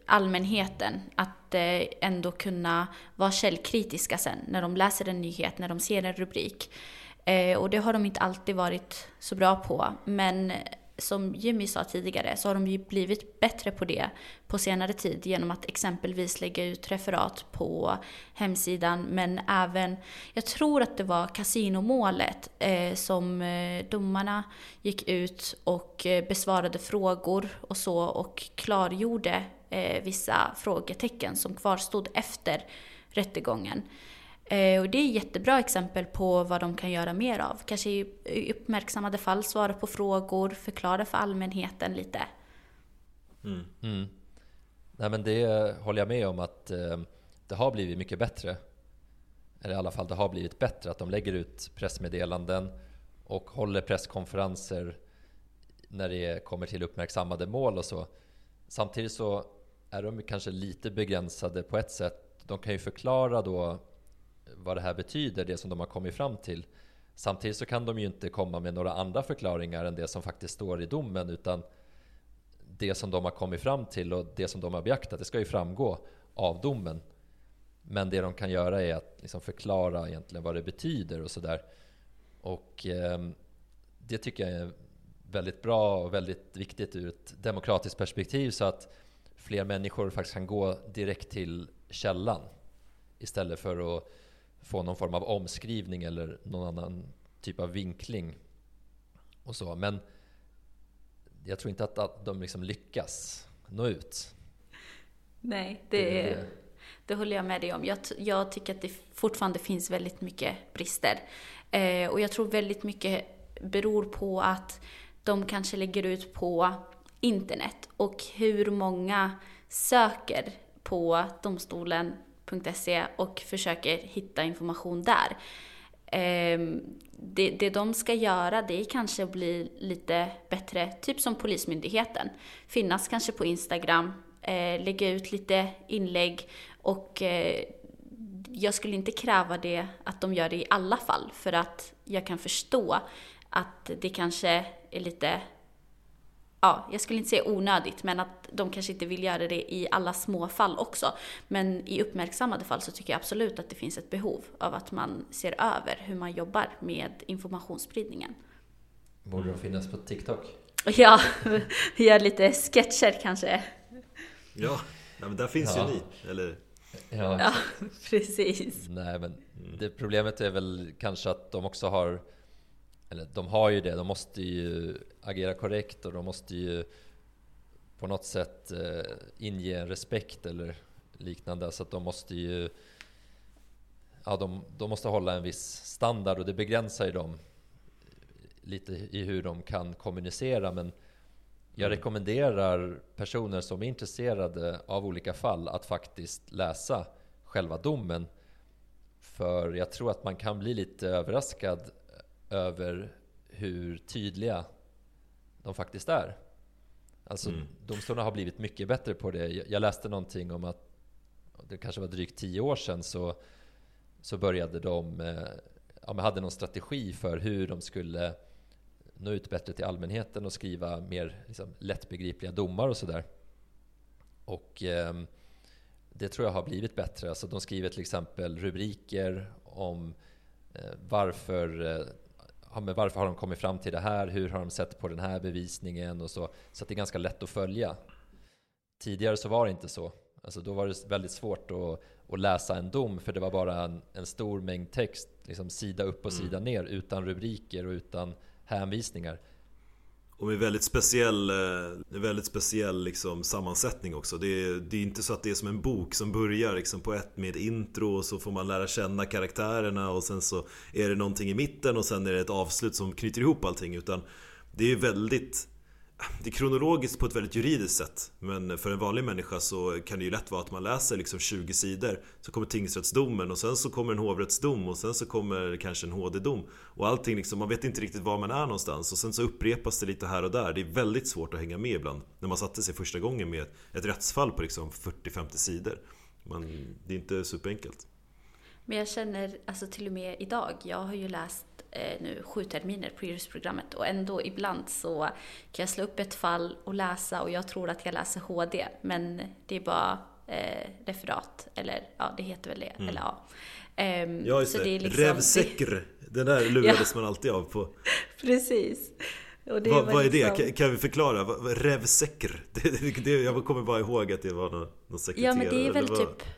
allmänheten att ändå kunna vara källkritiska sen när de läser en nyhet, när de ser en rubrik. Eh, och det har de inte alltid varit så bra på. Men eh, som Jimmy sa tidigare så har de ju blivit bättre på det på senare tid genom att exempelvis lägga ut referat på hemsidan men även, jag tror att det var kasinomålet eh, som eh, domarna gick ut och eh, besvarade frågor och så och klargjorde eh, vissa frågetecken som kvarstod efter rättegången. Eh, och det är ett jättebra exempel på vad de kan göra mer av. Kanske i uppmärksammade fall svara på frågor, förklara för allmänheten lite. Mm. Nej men det håller jag med om att eh, det har blivit mycket bättre. Eller i alla fall det har blivit bättre att de lägger ut pressmeddelanden och håller presskonferenser när det kommer till uppmärksammade mål och så. Samtidigt så är de kanske lite begränsade på ett sätt. De kan ju förklara då vad det här betyder, det som de har kommit fram till. Samtidigt så kan de ju inte komma med några andra förklaringar än det som faktiskt står i domen utan det som de har kommit fram till och det som de har beaktat, det ska ju framgå av domen. Men det de kan göra är att liksom förklara egentligen vad det betyder och sådär. Och eh, det tycker jag är väldigt bra och väldigt viktigt ur ett demokratiskt perspektiv så att fler människor faktiskt kan gå direkt till källan istället för att få någon form av omskrivning eller någon annan typ av vinkling och så. Men jag tror inte att, att de liksom lyckas nå ut. Nej, Det det, är det. håller jag med dig om. Jag, jag tycker att det fortfarande finns väldigt mycket brister. Eh, och jag tror väldigt mycket beror på att de kanske lägger ut på internet och hur många söker på domstolen.se och försöker hitta information där. Ehm, det, det de ska göra det är kanske att bli lite bättre, typ som Polismyndigheten. Finnas kanske på Instagram, eh, lägga ut lite inlägg och eh, jag skulle inte kräva det att de gör det i alla fall för att jag kan förstå att det kanske är lite ja, jag skulle inte säga onödigt, men att de kanske inte vill göra det i alla små fall också. Men i uppmärksammade fall så tycker jag absolut att det finns ett behov av att man ser över hur man jobbar med informationsspridningen. Borde de finnas på TikTok? Ja, gör lite sketcher kanske. Ja, men där finns Ja. ju ni. Eller? Ja, Ja, precis. Nej, men det problemet är väl kanske att de också har eller de har ju det, de måste ju agera korrekt och de måste ju på något sätt eh, inge en respekt eller liknande. Så att de måste ju ja, de, de måste hålla en viss standard och det begränsar ju dem lite i hur de kan kommunicera. Men jag rekommenderar personer som är intresserade av olika fall att faktiskt läsa själva domen. För jag tror att man kan bli lite överraskad över hur tydliga de faktiskt är. Alltså Mm. domstolarna har blivit mycket bättre på det. Jag läste någonting om att det kanske var drygt tio år sedan så, så började de, eh, ja, men hade någon strategi för hur de skulle nå ut bättre till allmänheten och skriva mer liksom, lättbegripliga domar och sådär. Och ehm, det tror jag har blivit bättre. Alltså de skriver till exempel rubriker om eh, varför, eh, ja, men varför har de kommit fram till det här? Hur har de sett på den här bevisningen? Och så, så det är ganska lätt att följa. Tidigare så var det inte så. Alltså då var det väldigt svårt att, att läsa en dom för det var bara en, en stor mängd text, liksom sida upp och sida ner utan rubriker och utan hänvisningar. Och med väldigt speciell, eh, väldigt speciell liksom sammansättning också. Det är, det är inte så att det är som en bok som börjar liksom på ett med intro och så får man lära känna karaktärerna och sen så är det någonting i mitten och sen är det ett avslut som knyter ihop allting. Utan det är väldigt det är kronologiskt på ett väldigt juridiskt sätt Men för en vanlig människa så kan det ju lätt vara att man läser liksom 20 sidor. Så kommer tingsrättsdomen och sen så kommer en hovrättsdom och sen så kommer kanske en HD-dom Och allting liksom, man vet inte riktigt var man är någonstans. Och sen så upprepas det lite här och där. Det är väldigt svårt att hänga med ibland. När man satte sig första gången med ett rättsfall på liksom 40-50 sidor. Men det är inte superenkelt. Men jag känner, alltså till och med idag, jag har ju läst eh, nu sju terminer på juristprogrammet och ändå ibland så kan jag slå upp ett fall och läsa och jag tror att jag läser HD men det är bara eh, referat eller ja det heter väl det Mm. eller ja. Ja Ehm, just så det, är liksom- Revsäcker Den där lurades man alltid av på Precis. Och det Vad, var vad är det? liksom- Kan, kan vi förklara? Det, det, det, jag kommer bara ihåg att det var någon, någon sekreterare Ja men det är väl vad? typ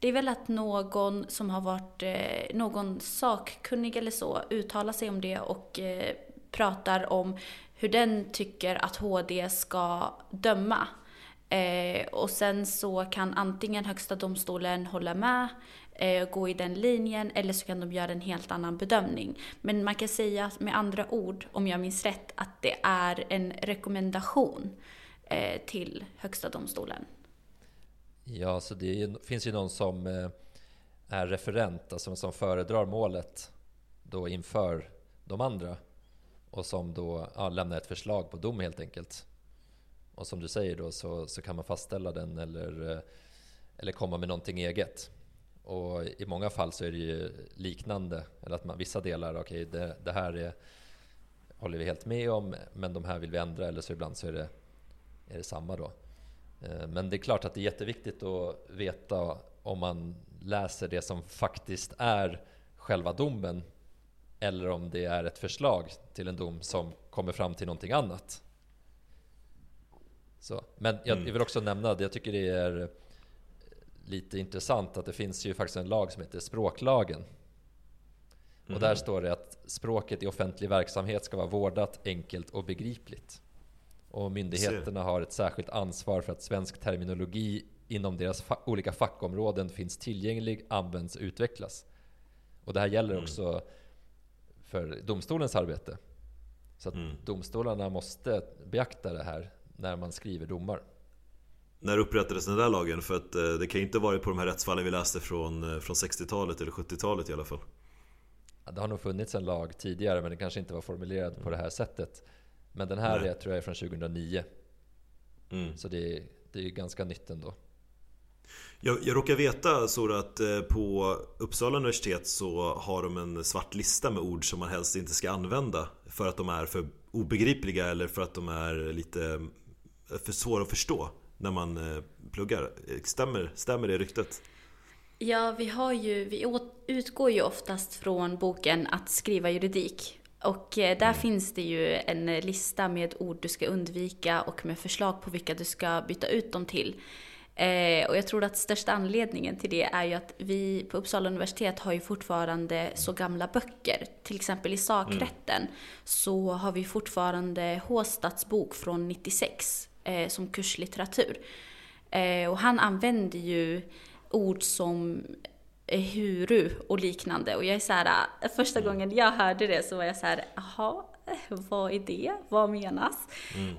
det är väl att någon som har varit, eh, någon sakkunnig eller så, uttalar sig om det och eh, pratar om hur den tycker att HD ska döma. Eh, och sen så kan antingen Högsta domstolen hålla med, eh, gå i den linjen, eller så kan de göra en helt annan bedömning. Men man kan säga med andra ord, om jag minns rätt, att det är en rekommendation eh, till Högsta domstolen. Ja, så det ju, finns ju någon som eh, är referent, alltså som föredrar målet då inför de andra och som då ja, lämnar ett förslag på dom helt enkelt. Och som du säger då så, så kan man fastställa den eller, eh, eller komma med någonting eget. Och i många fall så är det ju liknande, eller att man, vissa delar, okej det, det här är, håller vi helt med om, men de här vill vi ändra, eller så ibland så är det, är det samma då. Eh, Men det är klart att det är jätteviktigt att veta om man läser det som faktiskt är själva domen eller om det är ett förslag till en dom som kommer fram till någonting annat. Så. Men jag, jag vill också nämna att jag tycker det är lite intressant att det finns ju faktiskt en lag som heter språklagen. Och där står det att språket i offentlig verksamhet ska vara vårdat, enkelt och begripligt. Och myndigheterna har ett särskilt ansvar för att svensk terminologi inom deras fa- olika fackområden finns tillgänglig, används och utvecklas. Och det här gäller också för domstolens arbete. Så att domstolarna måste beakta det här när man skriver domar. När upprättades den där lagen? För att eh, det kan ju inte varit på de här rättsfallen vi läste från, eh, från 60-talet eller 70-talet i alla fall Ja, Det har nog funnits en lag tidigare men den kanske inte var formulerad på det här sättet. Men den här Nej. är, tror jag är från 2009. mm. Så det är, det är ganska nytt ändå. jag, jag råkar veta Sora att eh, på Uppsala universitet så har de en svart lista med ord som man helst inte ska använda För att de är för obegripliga eller för att de är lite eh, för svåra att förstå när man eh, pluggar Stämmer, stämmer det ryktet? Ja, vi har ju, vi utgår ju oftast från boken Att skriva juridik. Och eh, där finns det ju en lista med ord du ska undvika och med förslag på vilka du ska byta ut dem till. Eh, och jag tror att största anledningen till det är ju att vi på Uppsala universitet har ju fortfarande så gamla böcker. Till exempel i sakrätten så har vi fortfarande Håstads bok från 96 eh, som kurslitteratur. Och han använder ju ord som huru och liknande. Och jag är så här, eh, första gången jag hörde det så var jag så här, jaha, eh, vad är det? Vad menas?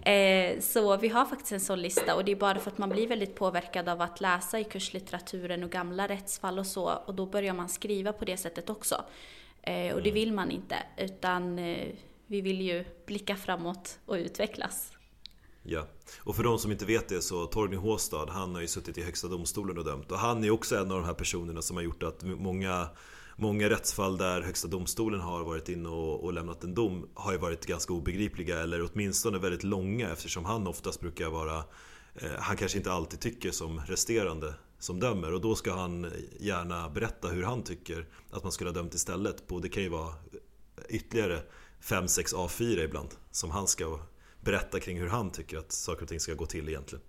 Eh, så vi har faktiskt en sån lista och det är bara för att man blir väldigt påverkad av att läsa i kurslitteraturen och gamla rättsfall och så. Och då börjar man skriva på det sättet också. Eh, och det vill man inte, utan eh, vi vill ju blicka framåt och utvecklas. Ja, och för de som inte vet det så Torgny Håstad han har ju suttit i Högsta domstolen och dömt. Och han är också en av de här personerna som har gjort att många Många rättsfall där Högsta domstolen har varit inne och, och lämnat en dom har ju varit ganska obegripliga eller åtminstone väldigt långa eftersom han oftast brukar vara eh, Han kanske inte alltid tycker som resterande som dömer. Och då ska han gärna berätta hur han tycker att man skulle ha dömt istället. det kan ju vara ytterligare 5-6 A4 ibland som han ska berätta kring hur han tycker att saker och ting ska gå till egentligen.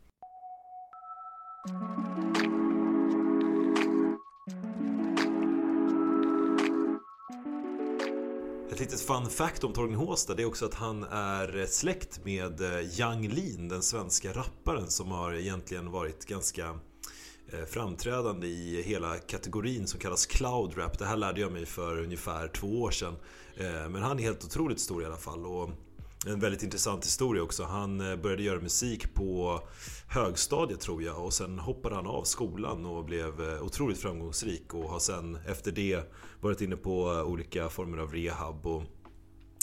Ett litet fun fact om Torgny Håstad det är också att han är släkt med eh, Yang Lin, den svenska rapparen som har egentligen varit ganska eh, framträdande i hela kategorin som kallas cloud rap. Det här lärde jag mig för ungefär två år sedan. Eh, men han är helt otroligt stor i alla fall. Och en väldigt intressant historia också. Han eh, började göra musik på högstadiet tror jag och sen hoppade han av skolan och blev eh, otroligt framgångsrik och har sen efter det varit inne på eh, olika former av rehab och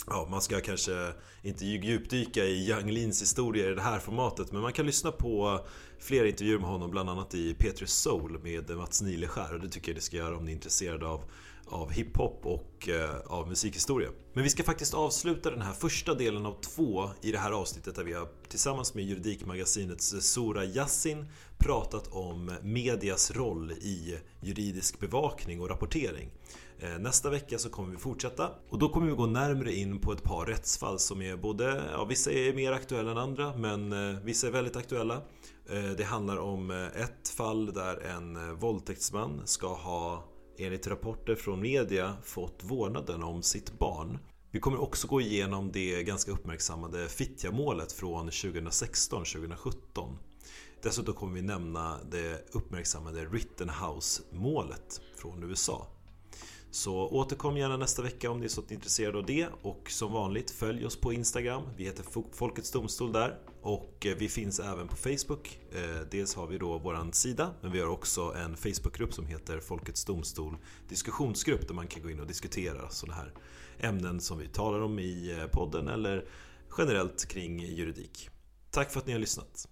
Ja, man ska kanske inte djupdyka i Young Lins historia i det här formatet men man kan lyssna på flera intervjuer med honom bland annat i Petrus Soul med Mats Nileskär och det tycker jag ni ska göra om ni är intresserade av av hiphop och eh, av musikhistoria. Men vi ska faktiskt avsluta den här första delen av två i det här avsnittet där vi har tillsammans med Juridikmagasinets Sora Yassin pratat om medias roll i juridisk bevakning och rapportering. Eh, nästa vecka så kommer vi fortsätta och då kommer vi gå närmre in på ett par rättsfall som är både, ja vissa är mer aktuella än andra men eh, vissa är väldigt aktuella. Eh, det handlar om eh, ett fall där en eh, våldtäktsman ska ha enligt rapporter från media fått vårdnaden om sitt barn. Vi kommer också gå igenom det ganska uppmärksammade Fittja-målet från 2016-2017. Dessutom kommer vi nämna det uppmärksammade Rittenhouse-målet från USA. Så återkom gärna nästa vecka om ni är så intresserade av det och som vanligt följ oss på Instagram. Vi heter Folkets Domstol där och eh, vi finns även på Facebook. Eh, dels har vi då vår sida men vi har också en Facebookgrupp som heter Folkets Domstol diskussionsgrupp där man kan gå in och diskutera sådana här ämnen som vi talar om i eh, podden eller generellt kring juridik. Tack för att ni har lyssnat.